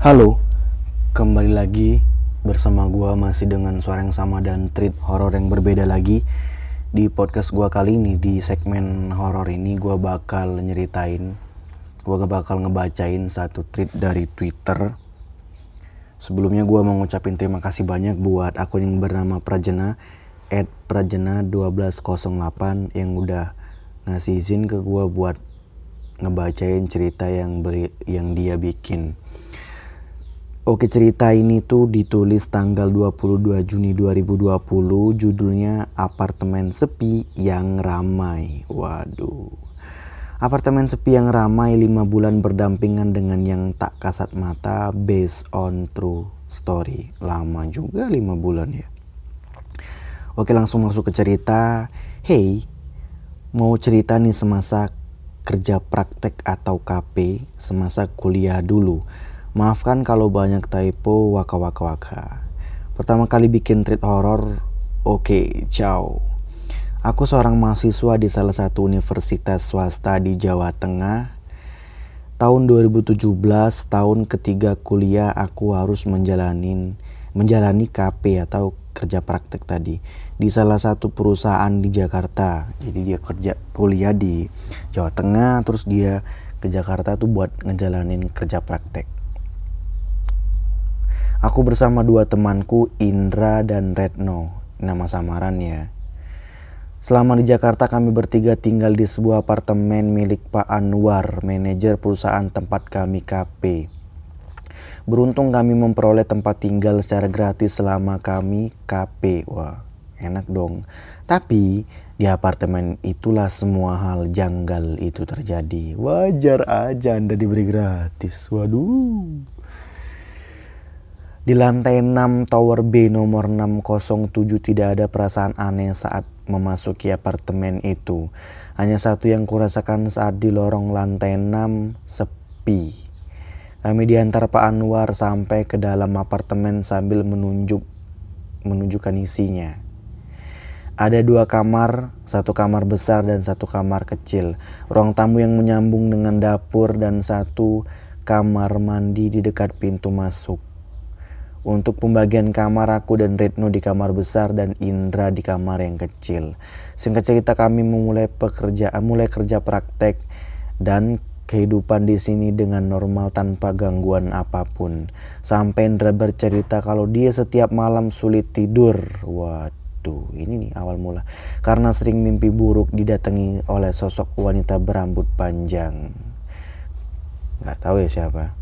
Halo, kembali lagi bersama gua masih dengan suara yang sama dan treat horor yang berbeda lagi di podcast gua kali ini di segmen horor ini gua bakal nyeritain, gak bakal ngebacain satu tweet dari Twitter. Sebelumnya gua mau ngucapin terima kasih banyak buat akun yang bernama Prajena at Prajena 1208 yang udah ngasih izin ke gua buat ngebacain cerita yang beri, yang dia bikin. Oke cerita ini tuh ditulis tanggal 22 Juni 2020 judulnya Apartemen Sepi yang Ramai. Waduh. Apartemen sepi yang ramai 5 bulan berdampingan dengan yang tak kasat mata based on true story. Lama juga 5 bulan ya. Oke langsung masuk ke cerita. Hey, mau cerita nih semasa kerja praktek atau KP semasa kuliah dulu Maafkan kalau banyak typo waka waka waka. Pertama kali bikin treat horror, oke, okay, ciao. Aku seorang mahasiswa di salah satu universitas swasta di Jawa Tengah. Tahun 2017, tahun ketiga kuliah aku harus menjalani menjalani KP atau kerja praktek tadi di salah satu perusahaan di Jakarta. Jadi dia kerja kuliah di Jawa Tengah terus dia ke Jakarta tuh buat ngejalanin kerja praktek. Aku bersama dua temanku Indra dan Retno, nama samarannya. Selama di Jakarta kami bertiga tinggal di sebuah apartemen milik Pak Anwar, manajer perusahaan tempat kami KP. Beruntung kami memperoleh tempat tinggal secara gratis selama kami KP. Wah, enak dong. Tapi di apartemen itulah semua hal janggal itu terjadi. Wajar aja Anda diberi gratis. Waduh. Di lantai 6 Tower B nomor 607 tidak ada perasaan aneh saat memasuki apartemen itu. Hanya satu yang kurasakan saat di lorong lantai 6 sepi. Kami diantar Pak Anwar sampai ke dalam apartemen sambil menunjuk menunjukkan isinya. Ada dua kamar, satu kamar besar dan satu kamar kecil. Ruang tamu yang menyambung dengan dapur dan satu kamar mandi di dekat pintu masuk. Untuk pembagian kamar aku dan Retno di kamar besar dan Indra di kamar yang kecil. Singkat cerita kami memulai pekerjaan, mulai kerja praktek dan kehidupan di sini dengan normal tanpa gangguan apa pun. Sampai Indra bercerita kalau dia setiap malam sulit tidur. Waduh, ini nih awal mula. Karena sering mimpi buruk didatangi oleh sosok wanita berambut panjang. Gak tahu ya siapa.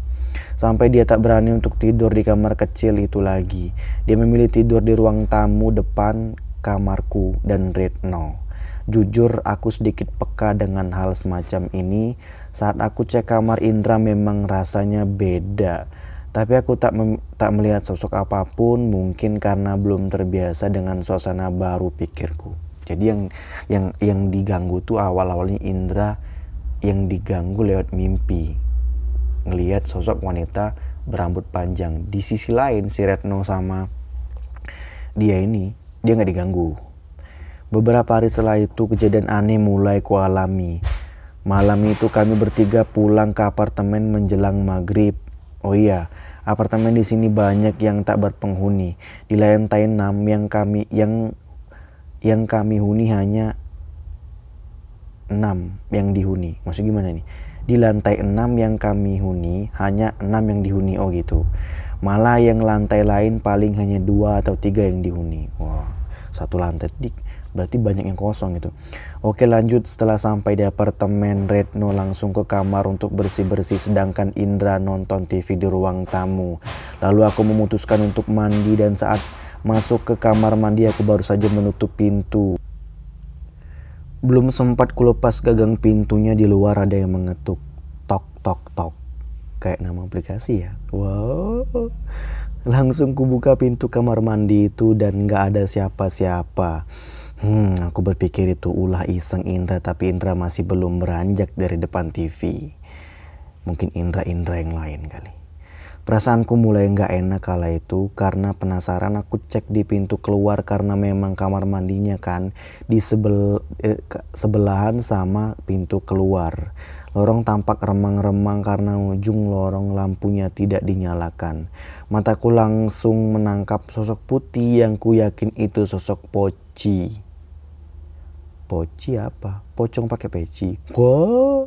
Sampai dia tak berani untuk tidur di kamar kecil itu lagi. Dia memilih tidur di ruang tamu depan kamarku dan Retno. Jujur aku sedikit peka dengan hal semacam ini. Saat aku cek kamar Indra memang rasanya beda. Tapi aku tak tak melihat sosok apa pun mungkin karena belum terbiasa dengan suasana baru pikirku. Jadi yang yang yang diganggu tuh awal-awalnya Indra yang diganggu lewat mimpi ngelihat sosok wanita berambut panjang. Di sisi lain si Retno sama dia ini dia nggak diganggu. Beberapa hari setelah itu kejadian aneh mulai kualami. Malam itu kami bertiga pulang ke apartemen menjelang maghrib. Oh iya, apartemen di sini banyak yang tak berpenghuni. Di lantai 6 yang kami yang yang kami huni hanya 6 yang dihuni. Maksud gimana nih? Di lantai 6 yang kami huni hanya 6 yang dihuni oh gitu. Malah yang lantai lain paling hanya dua atau tiga yang dihuni. Wah satu lantai dik berarti banyak yang kosong gitu. Oke lanjut. Setelah sampai di apartemen Retno langsung ke kamar untuk bersih-bersih sedangkan Indra nonton TV di ruang tamu. Lalu aku memutuskan untuk mandi dan saat masuk ke kamar mandi aku baru saja menutup pintu. Belum sempat kulepas gagang pintunya di luar ada yang mengetuk. Tok tok tok. Kayak nama aplikasi ya. Wow. Langsung kubuka pintu kamar mandi itu dan gak ada siapa-siapa. Hmm, aku berpikir itu ulah iseng Indra tapi Indra masih belum beranjak dari depan TV. Mungkin Indra-Indra yang lain kali. Perasaanku mulai nggak enak kala itu karena penasaran aku cek di pintu keluar karena memang kamar mandinya kan di sebel, eh, sebelahan sama pintu keluar. Lorong tampak remang-remang karena ujung lorong lampunya tidak dinyalakan. Mataku langsung menangkap sosok putih yang ku yakin itu sosok Poci. Poci apa? Pocong pakai peci. Wah,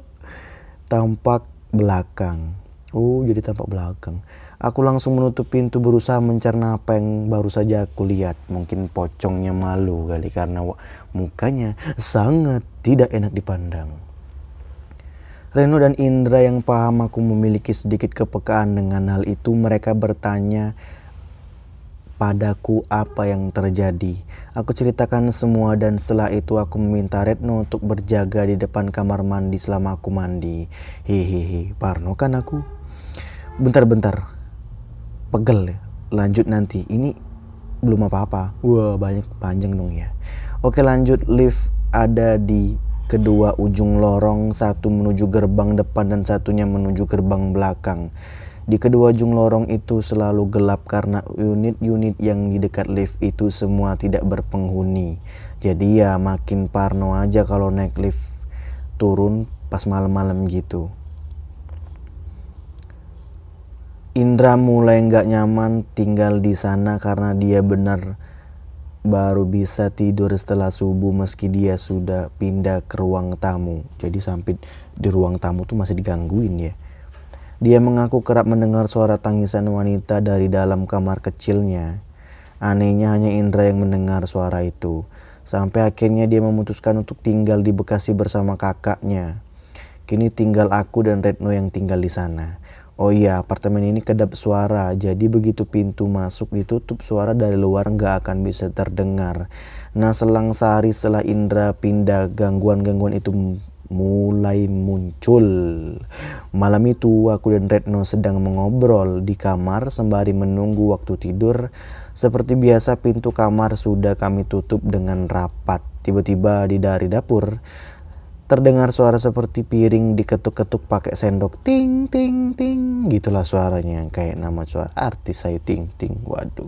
tampak belakang. Oh, jadi tampak belakang. Aku langsung menutup pintu berusaha mencerna apa yang baru saja aku lihat. Mungkin pocongnya malu kali karena mukanya sangat tidak enak dipandang. Reno dan Indra yang paham aku memiliki sedikit kepekaan dengan hal itu mereka bertanya padaku apa yang terjadi. Aku ceritakan semua dan setelah itu aku meminta Retno untuk berjaga di depan kamar mandi selama aku mandi. Hehehe, Parno kan aku. Bentar-bentar, pegel ya. Lanjut nanti. Ini belum apa-apa. Wah, banyak panjang dong ya. Oke, lanjut lift ada di kedua ujung lorong, satu menuju gerbang depan dan satunya menuju gerbang belakang. Di kedua ujung lorong itu selalu gelap karena unit-unit yang di dekat lift itu semua tidak berpenghuni. Jadi ya makin parno aja kalau naik lift turun pas malam-malam gitu. Indra mulai nggak nyaman tinggal di sana karena dia benar baru bisa tidur setelah subuh meski dia sudah pindah ke ruang tamu. Jadi sampai di ruang tamu tuh masih digangguin ya. Dia mengaku kerap mendengar suara tangisan wanita dari dalam kamar kecilnya. Anehnya hanya Indra yang mendengar suara itu. Sampai akhirnya dia memutuskan untuk tinggal di Bekasi bersama kakaknya. Kini tinggal aku dan Retno yang tinggal di sana. Oh iya, apartemen ini kedap suara, jadi begitu pintu masuk ditutup suara dari luar nggak akan bisa terdengar. Nah selang sehari setelah Indra pindah, gangguan-gangguan itu mulai muncul. Malam itu aku dan Retno sedang mengobrol di kamar sembari menunggu waktu tidur. Seperti biasa pintu kamar sudah kami tutup dengan rapat. Tiba-tiba di dari dapur terdengar suara seperti piring diketuk-ketuk pakai sendok. Ting ting ting. Gitulah suaranya kayak nama suara artis saya. Ting ting. Waduh.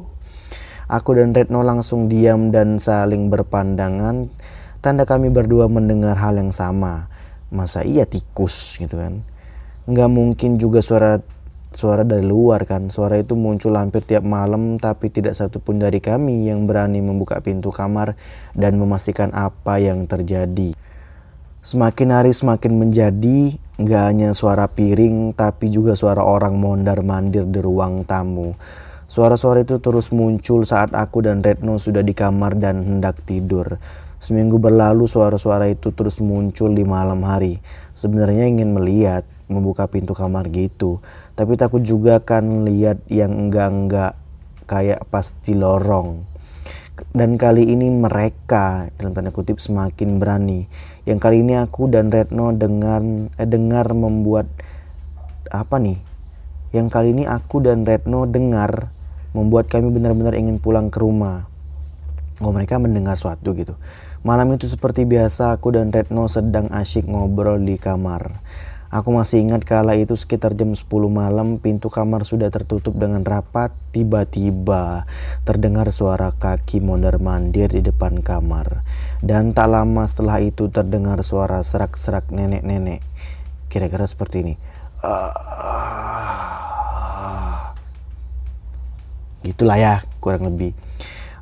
Aku dan Retno langsung diam dan saling berpandangan. Tanda kami berdua mendengar hal yang sama. Masa iya tikus gitu kan? Nggak mungkin juga suara suara dari luar kan? Suara itu muncul hampir tiap malam tapi tidak satupun dari kami yang berani membuka pintu kamar dan memastikan apa yang terjadi semakin hari semakin menjadi nggak hanya suara piring tapi juga suara orang mondar mandir di ruang tamu Suara-suara itu terus muncul saat aku dan Retno sudah di kamar dan hendak tidur. Seminggu berlalu suara-suara itu terus muncul di malam hari. Sebenarnya ingin melihat, membuka pintu kamar gitu. Tapi takut juga kan lihat yang enggak-enggak kayak pasti lorong. Dan kali ini mereka dalam tanda kutip semakin berani. Yang kali ini aku dan Retno dengar eh, dengar membuat apa nih? Yang kali ini aku dan Retno dengar membuat kami benar-benar ingin pulang ke rumah. Oh mereka mendengar suatu gitu. Malam itu seperti biasa aku dan Retno sedang asyik ngobrol di kamar. Aku masih ingat kala itu sekitar jam 10 malam pintu kamar sudah tertutup dengan rapat. Tiba-tiba terdengar suara kaki mondar mandir di depan kamar. Dan tak lama setelah itu terdengar suara serak-serak nenek-nenek. Kira-kira seperti ini. Gitulah ya kurang lebih.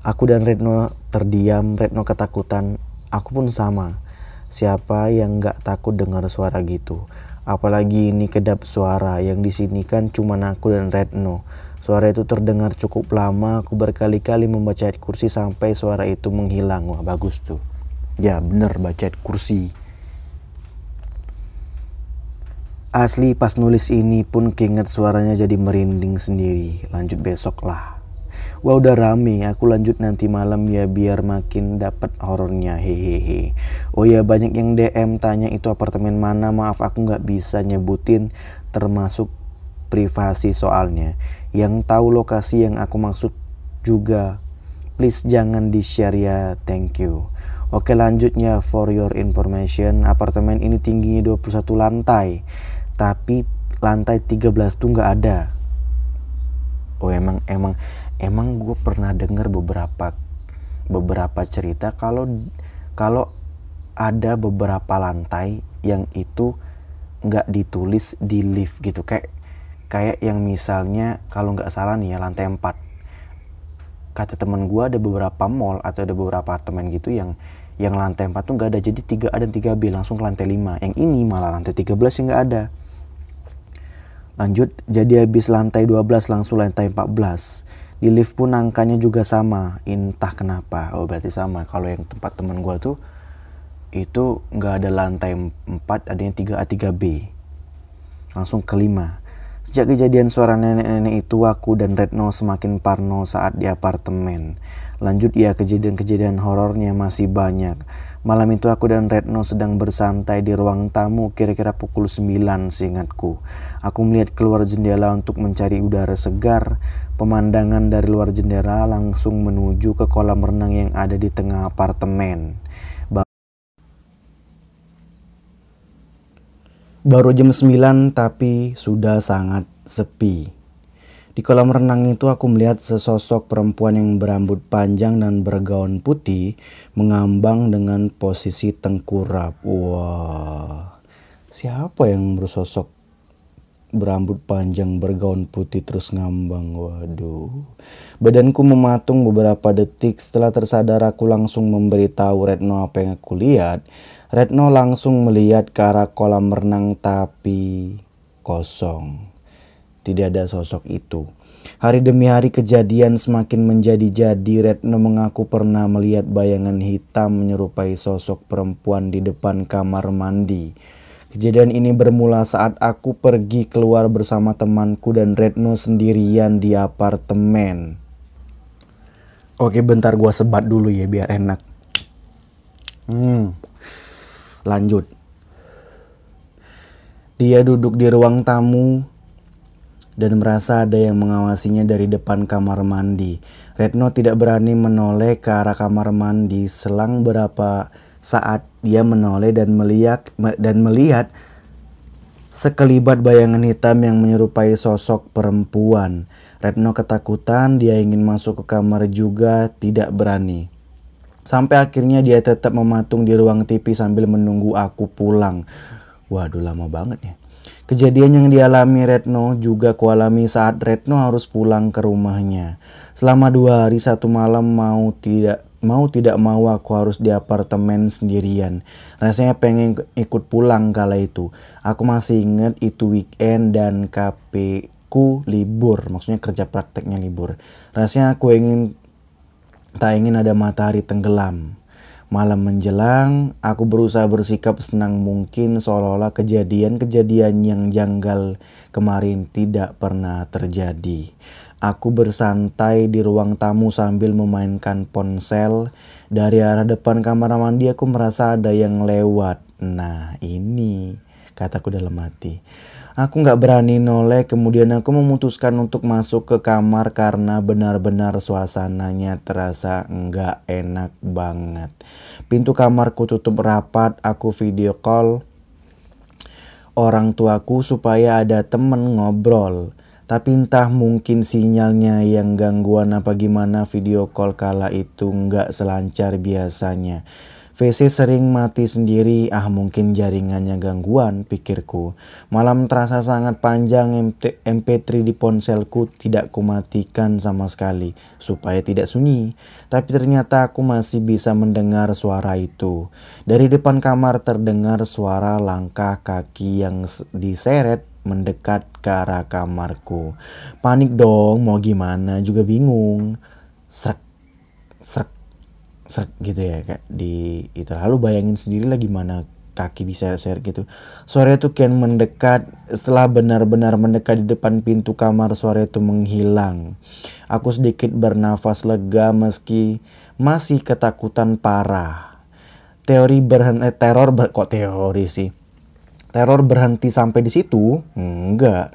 Aku dan Retno terdiam, Retno ketakutan. Aku pun sama. Siapa yang gak takut dengar suara gitu? Apalagi ini kedap suara yang di sini kan cuma aku dan Retno. Suara itu terdengar cukup lama, aku berkali-kali membaca kursi sampai suara itu menghilang. Wah bagus tuh. Ya bener baca kursi. Asli pas nulis ini pun keinget suaranya jadi merinding sendiri. Lanjut besok lah. Wah udah rame, aku lanjut nanti malam ya biar makin dapat horornya hehehe. Oh ya banyak yang DM tanya itu apartemen mana, maaf aku nggak bisa nyebutin termasuk privasi soalnya. Yang tahu lokasi yang aku maksud juga, please jangan di share ya, thank you. Oke lanjutnya for your information, apartemen ini tingginya 21 lantai, tapi lantai 13 tuh nggak ada. Oh emang emang emang gue pernah dengar beberapa beberapa cerita kalau kalau ada beberapa lantai yang itu nggak ditulis di lift gitu. Kayak kayak yang misalnya kalau nggak salah nih ya lantai 4 kata temen gue ada beberapa mall atau ada beberapa apartemen gitu yang yang lantai 4 tuh nggak ada. Jadi 3A dan 3B langsung ke lantai 5 yang ini malah lantai 13 yang nggak ada. Lanjut jadi habis lantai 12 langsung lantai 14 di lift pun angkanya juga sama. Entah kenapa. Oh berarti sama. Kalau yang tempat temen gue tuh itu nggak ada lantai 4 adanya 3A 3B langsung kelima. Sejak kejadian suara nenek-nenek itu aku dan Retno semakin parno saat di apartemen. Lanjut ya kejadian-kejadian horornya masih banyak malam itu aku dan Retno sedang bersantai di ruang tamu kira-kira pukul 9 seingatku. Aku melihat keluar jendela untuk mencari udara segar. Pemandangan dari luar jendela langsung menuju ke kolam renang yang ada di tengah apartemen. Baru jam 9 tapi sudah sangat sepi. Di kolam renang itu aku melihat sesosok perempuan yang berambut panjang dan bergaun putih mengambang dengan posisi tengkurap. Wah, siapa yang bersosok berambut panjang bergaun putih terus ngambang? Waduh. Badanku mematung beberapa detik setelah tersadar aku langsung memberitahu Retno apa yang aku lihat. Retno langsung melihat ke arah kolam renang tapi kosong. Tidak ada sosok itu. Hari demi hari kejadian semakin menjadi-jadi. Retno mengaku pernah melihat bayangan hitam menyerupai sosok perempuan di depan kamar mandi. Kejadian ini bermula saat aku pergi keluar bersama temanku dan Retno sendirian di apartemen. Oke bentar gua sebat dulu ya biar enak. Hmm lanjut. Dia duduk di ruang tamu dan merasa ada yang mengawasinya dari depan kamar mandi. Retno tidak berani menoleh ke arah kamar mandi. Selang berapa saat dia menoleh dan melihat dan melihat sekelibat bayangan hitam yang menyerupai sosok perempuan. Retno ketakutan, dia ingin masuk ke kamar juga tidak berani. Sampai akhirnya dia tetap mematung di ruang TV sambil menunggu aku pulang. Waduh lama banget ya. Kejadian yang dialami Retno juga kualami saat Retno harus pulang ke rumahnya. Selama dua hari satu malam mau tidak mau tidak mau aku harus di apartemen sendirian. Rasanya pengen ikut pulang kala itu. Aku masih ingat itu weekend dan KP ku libur, maksudnya kerja prakteknya libur. Rasanya aku ingin Tak ingin ada matahari tenggelam. Malam menjelang, aku berusaha bersikap senang mungkin seolah-olah kejadian-kejadian yang janggal kemarin tidak pernah terjadi. Aku bersantai di ruang tamu sambil memainkan ponsel. Dari arah depan kamar mandi aku merasa ada yang lewat. Nah ini kataku dalam hati. Aku nggak berani noleh, kemudian aku memutuskan untuk masuk ke kamar karena benar-benar suasananya terasa nggak enak banget. Pintu kamarku tutup rapat, aku video call orang tuaku supaya ada temen ngobrol. Tapi entah mungkin sinyalnya yang gangguan apa gimana video call kala itu nggak selancar biasanya. VC sering mati sendiri, ah mungkin jaringannya gangguan, pikirku. Malam terasa sangat panjang, MP3 di ponselku tidak kumatikan sama sekali, supaya tidak sunyi. Tapi ternyata aku masih bisa mendengar suara itu. Dari depan kamar terdengar suara langkah kaki yang diseret mendekat ke arah kamarku. Panik dong, mau gimana juga bingung. Srek, srek, seret gitu ya kayak di itu. Lalu bayangin sendiri lah gimana kaki bisa share gitu. Suara itu kian mendekat setelah benar-benar mendekat di depan pintu kamar suara itu menghilang. Aku sedikit bernafas lega meski masih ketakutan parah. Teori berhenti eh, teror ber, kok teori sih? Teror berhenti sampai di situ? Enggak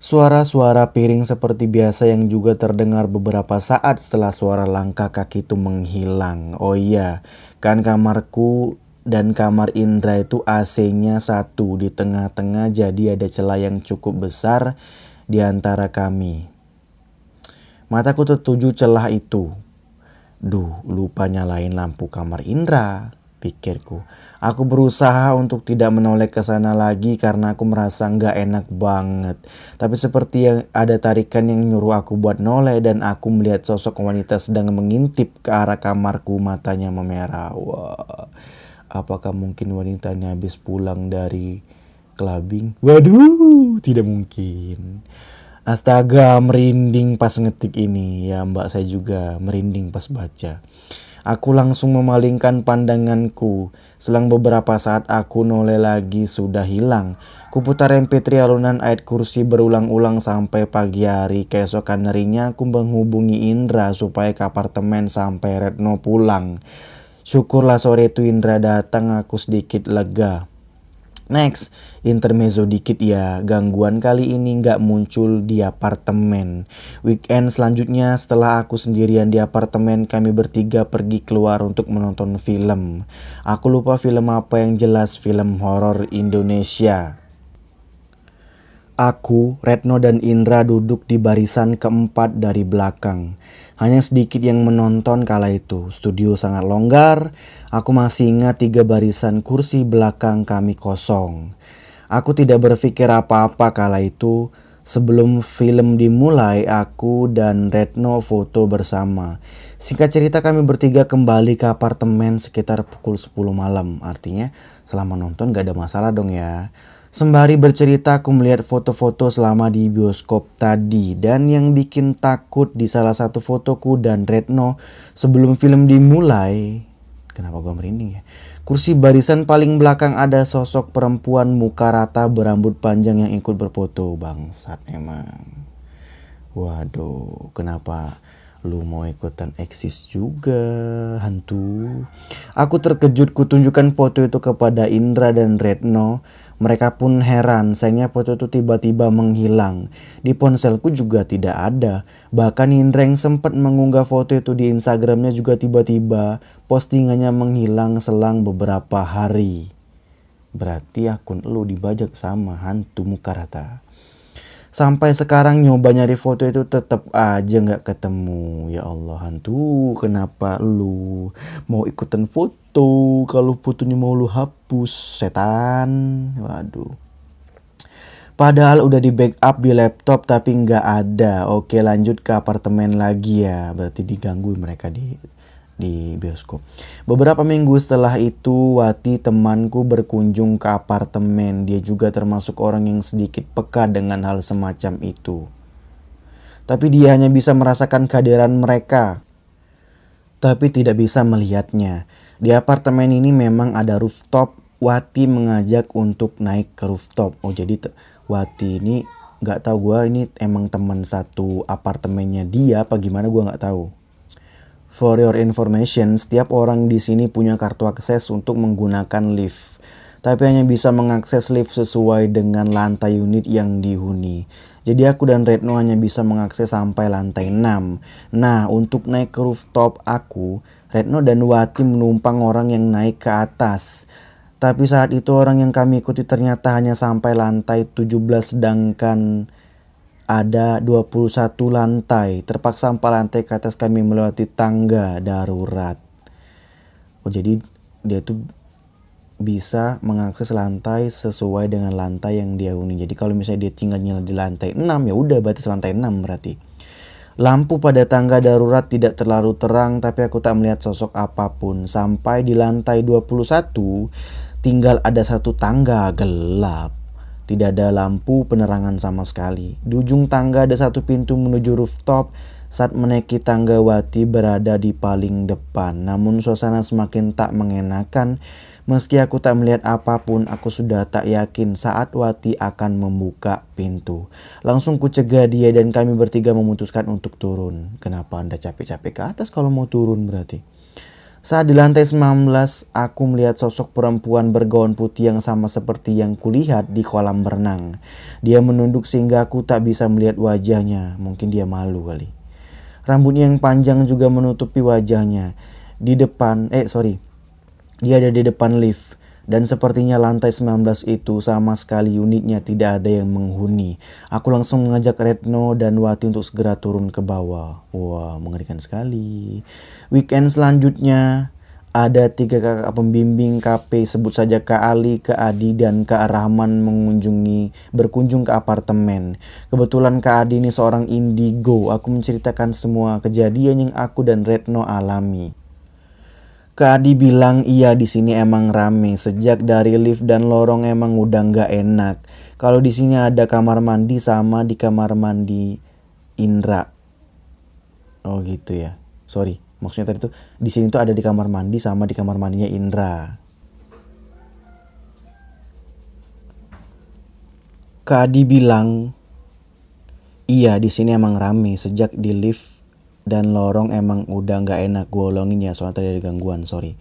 Suara-suara piring seperti biasa yang juga terdengar beberapa saat setelah suara langkah kaki itu menghilang. Oh iya, kan kamarku dan kamar Indra itu AC-nya satu di tengah-tengah jadi ada celah yang cukup besar di antara kami. Mataku tertuju celah itu. Duh, lupa nyalain lampu kamar Indra. Pikirku. Aku berusaha untuk tidak menoleh ke sana lagi karena aku merasa nggak enak banget. Tapi seperti yang ada tarikan yang nyuruh aku buat noleh dan aku melihat sosok wanita sedang mengintip ke arah kamarku matanya memerah. Wah, apakah mungkin wanita ini habis pulang dari clubbing? Waduh, tidak mungkin. Astaga, merinding pas ngetik ini. Ya mbak saya juga merinding pas baca. Aku langsung memalingkan pandanganku. Selang beberapa saat aku noleh lagi sudah hilang. Kuputar MP3 alunan ayat kursi berulang-ulang sampai pagi hari. Keesokan harinya aku menghubungi Indra supaya ke apartemen sampai Retno pulang. Syukurlah sore itu Indra datang aku sedikit lega. Next, intermezzo dikit ya, gangguan kali ini nggak muncul di apartemen. Weekend selanjutnya setelah aku sendirian di apartemen, kami bertiga pergi keluar untuk menonton film. Aku lupa film apa yang jelas, film horor Indonesia. Aku, Retno dan Indra duduk di barisan keempat dari belakang. Hanya sedikit yang menonton kala itu. Studio sangat longgar. Aku masih ingat tiga barisan kursi belakang kami kosong. Aku tidak berpikir apa-apa kala itu. Sebelum film dimulai, aku dan Retno foto bersama. Singkat cerita kami bertiga kembali ke apartemen sekitar pukul 10 malam. Artinya selama nonton gak ada masalah dong ya. Sembari bercerita aku melihat foto-foto selama di bioskop tadi dan yang bikin takut di salah satu fotoku dan Retno sebelum film dimulai. Kenapa gue merinding ya? Kursi barisan paling belakang ada sosok perempuan muka rata berambut panjang yang ikut berfoto. Bangsat emang. Waduh, kenapa lu mau ikutan eksis juga hantu? Aku terkejut kutunjukkan foto itu kepada Indra dan Retno mereka pun heran, sayangnya foto itu tiba-tiba menghilang. Di ponselku juga tidak ada. Bahkan Indra yang sempat mengunggah foto itu di Instagramnya juga tiba-tiba postingannya menghilang selang beberapa hari. Berarti akun lu dibajak sama hantu muka rata. Sampai sekarang nyoba nyari foto itu tetap aja nggak ketemu. Ya Allah hantu, kenapa lu mau ikutan foto? kalau fotonya mau lu hapus setan waduh Padahal udah di backup di laptop tapi nggak ada. Oke lanjut ke apartemen lagi ya. Berarti diganggu mereka di di bioskop. Beberapa minggu setelah itu Wati temanku berkunjung ke apartemen. Dia juga termasuk orang yang sedikit peka dengan hal semacam itu. Tapi dia hanya bisa merasakan kehadiran mereka. Tapi tidak bisa melihatnya. Di apartemen ini memang ada rooftop. Wati mengajak untuk naik ke rooftop. Oh jadi Wati ini nggak tahu gue ini emang teman satu apartemennya dia apa gimana gue nggak tahu. For your information, setiap orang di sini punya kartu akses untuk menggunakan lift tapi hanya bisa mengakses lift sesuai dengan lantai unit yang dihuni. Jadi aku dan Retno hanya bisa mengakses sampai lantai 6. Nah, untuk naik ke rooftop aku, Retno dan Wati menumpang orang yang naik ke atas. Tapi saat itu orang yang kami ikuti ternyata hanya sampai lantai 17 sedangkan ada 21 lantai. Terpaksa sampai lantai ke atas kami melewati tangga darurat. Oh jadi dia tuh bisa mengakses lantai sesuai dengan lantai yang dia huni. Jadi kalau misalnya dia tinggalnya di lantai 6 ya udah batas lantai 6 berarti. Lampu pada tangga darurat tidak terlalu terang tapi aku tak melihat sosok apa pun. Sampai di lantai 21 tinggal ada satu tangga gelap. Tidak ada lampu penerangan sama sekali. Di ujung tangga ada satu pintu menuju rooftop. Saat menaiki tangga Wati berada di paling depan. Namun suasana semakin tak mengenakan Meski aku tak melihat apa pun, aku sudah tak yakin saat Wati akan membuka pintu. Langsung ku cegah dia dan kami bertiga memutuskan untuk turun. Kenapa anda capek-capek ke atas kalau mau turun berarti? Saat di lantai 19, aku melihat sosok perempuan bergaun putih yang sama seperti yang kulihat di kolam berenang. Dia menunduk sehingga aku tak bisa melihat wajahnya. Mungkin dia malu kali. Rambutnya yang panjang juga menutupi wajahnya. Di depan, eh sorry, dia ada di depan lift dan sepertinya lantai 19 itu sama sekali unitnya tidak ada yang menghuni. Aku langsung mengajak Retno dan Wati untuk segera turun ke bawah. Wah, mengerikan sekali. Weekend selanjutnya ada tiga kakak pembimbing KP sebut saja Kak Ali, Kak Adi, dan Kak Rahman mengunjungi berkunjung ke apartemen. Kebetulan Kak Adi ini seorang indigo. Aku menceritakan semua kejadian yang aku dan Retno alami. Kak Adi bilang iya di sini emang rame. Sejak dari lift dan lorong emang udah nggak enak. Kalau di sini ada kamar mandi sama di kamar mandi Indra. Oh gitu ya. Sorry maksudnya tadi tuh di sini tuh ada di kamar mandi sama di kamar mandinya Indra Kak Adi bilang iya di sini emang rame sejak di lift dan lorong emang udah nggak enak gue ulangin ya soalnya tadi ada gangguan sorry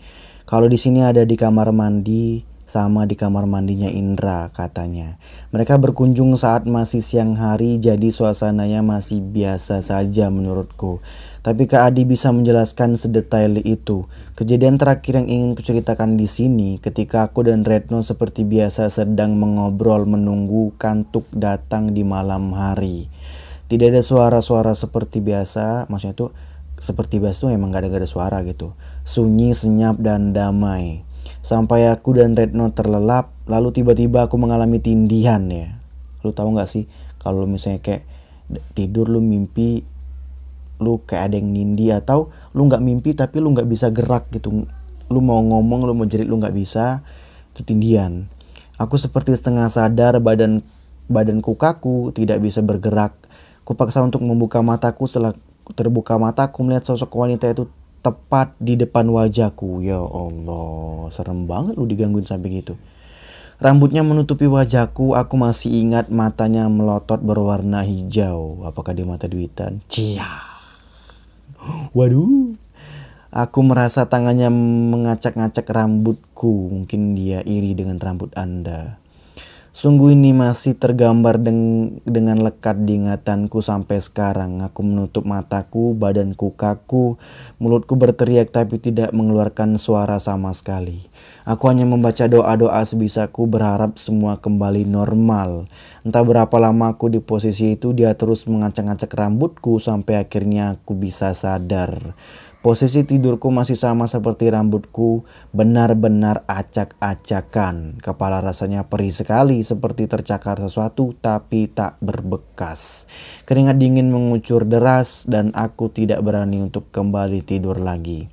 kalau di sini ada di kamar mandi sama di kamar mandinya Indra katanya. Mereka berkunjung saat masih siang hari jadi suasananya masih biasa saja menurutku. Tapi Kak Adi bisa menjelaskan sedetail itu. Kejadian terakhir yang ingin kuceritakan di sini ketika aku dan Retno seperti biasa sedang mengobrol menunggu kantuk datang di malam hari. Tidak ada suara-suara seperti biasa, maksudnya itu seperti biasa tuh emang gak ada, gak ada suara gitu. Sunyi, senyap, dan damai. Sampai aku dan Retno terlelap, lalu tiba-tiba aku mengalami tindihan ya. Lu tahu nggak sih kalau misalnya kayak tidur lu mimpi lu kayak ada yang nindi atau lu nggak mimpi tapi lu nggak bisa gerak gitu. Lu mau ngomong, lu mau jerit lu nggak bisa, itu tindihan. Aku seperti setengah sadar badan badanku kaku, tidak bisa bergerak. Kupaksa untuk membuka mataku setelah terbuka mataku melihat sosok wanita itu tepat di depan wajahku. Ya Allah, serem banget lu digangguin sampai gitu. Rambutnya menutupi wajahku, aku masih ingat matanya melotot berwarna hijau. Apakah dia mata duitan? Cia. Waduh. Aku merasa tangannya mengacak-ngacak rambutku. Mungkin dia iri dengan rambut Anda. Sungguh ini masih tergambar deng dengan lekat di ingatanku sampai sekarang. Aku menutup mataku, badanku kaku, mulutku berteriak tapi tidak mengeluarkan suara sama sekali. Aku hanya membaca doa-doa sebisaku berharap semua kembali normal. Entah berapa lama aku di posisi itu, dia terus mengacak-ngacak rambutku sampai akhirnya aku bisa sadar. Posisi tidurku masih sama seperti rambutku, benar-benar acak-acakan. Kepala rasanya perih sekali, seperti tercakar sesuatu, tapi tak berbekas. Keringat dingin mengucur deras, dan aku tidak berani untuk kembali tidur lagi.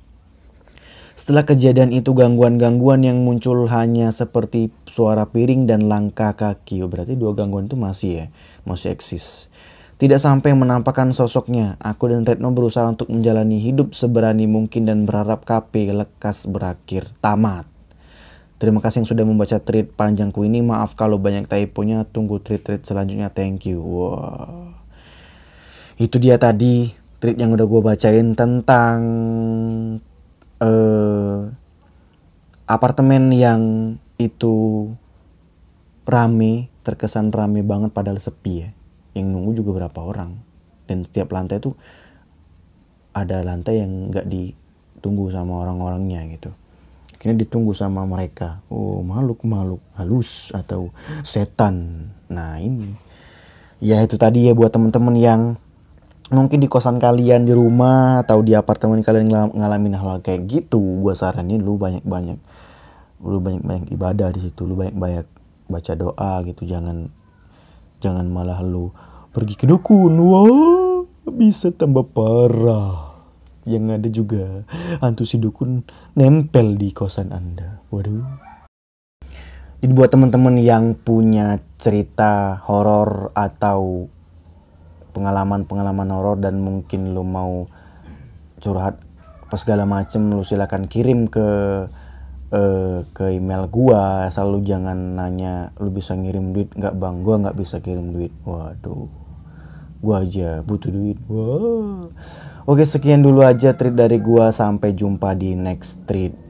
Setelah kejadian itu, gangguan-gangguan yang muncul hanya seperti suara piring dan langkah kaki. Oh, berarti dua gangguan itu masih ya, masih eksis. Tidak sampai menampakkan sosoknya, aku dan Retno berusaha untuk menjalani hidup seberani mungkin dan berharap KP lekas berakhir. Tamat. Terima kasih yang sudah membaca tweet panjangku ini. Maaf kalau banyak typonya. Tunggu tweet-tweet selanjutnya. Thank you. Wow. Itu dia tadi tweet yang udah gue bacain tentang uh, apartemen yang itu rame, terkesan rame banget padahal sepi ya yang nunggu juga berapa orang. Dan setiap lantai tuh ada lantai yang nggak ditunggu sama orang-orangnya gitu. Akhirnya ditunggu sama mereka. Oh makhluk makhluk halus atau setan. Nah ini. Ya itu tadi ya buat temen-temen yang mungkin di kosan kalian di rumah atau di apartemen kalian ngalamin hal, -hal kayak gitu gue saranin lu banyak-banyak lu banyak-banyak ibadah di situ lu banyak-banyak baca doa gitu. Jangan jangan malah lu pergi ke dukun. Wah bisa tambah parah. Yang ada juga hantu si dukun nempel di kosan anda. Waduh. Jadi buat teman-teman yang punya cerita horor atau pengalaman-pengalaman horor dan mungkin lu mau curhat apa segala macem lu silakan kirim ke uh, ke email gua asal lu jangan nanya lu bisa ngirim duit nggak bang? Gua nggak bisa kirim duit. Waduh. Gua aja butuh duit. Wah. Oke sekian dulu aja treat dari gua. Sampai jumpa di next treat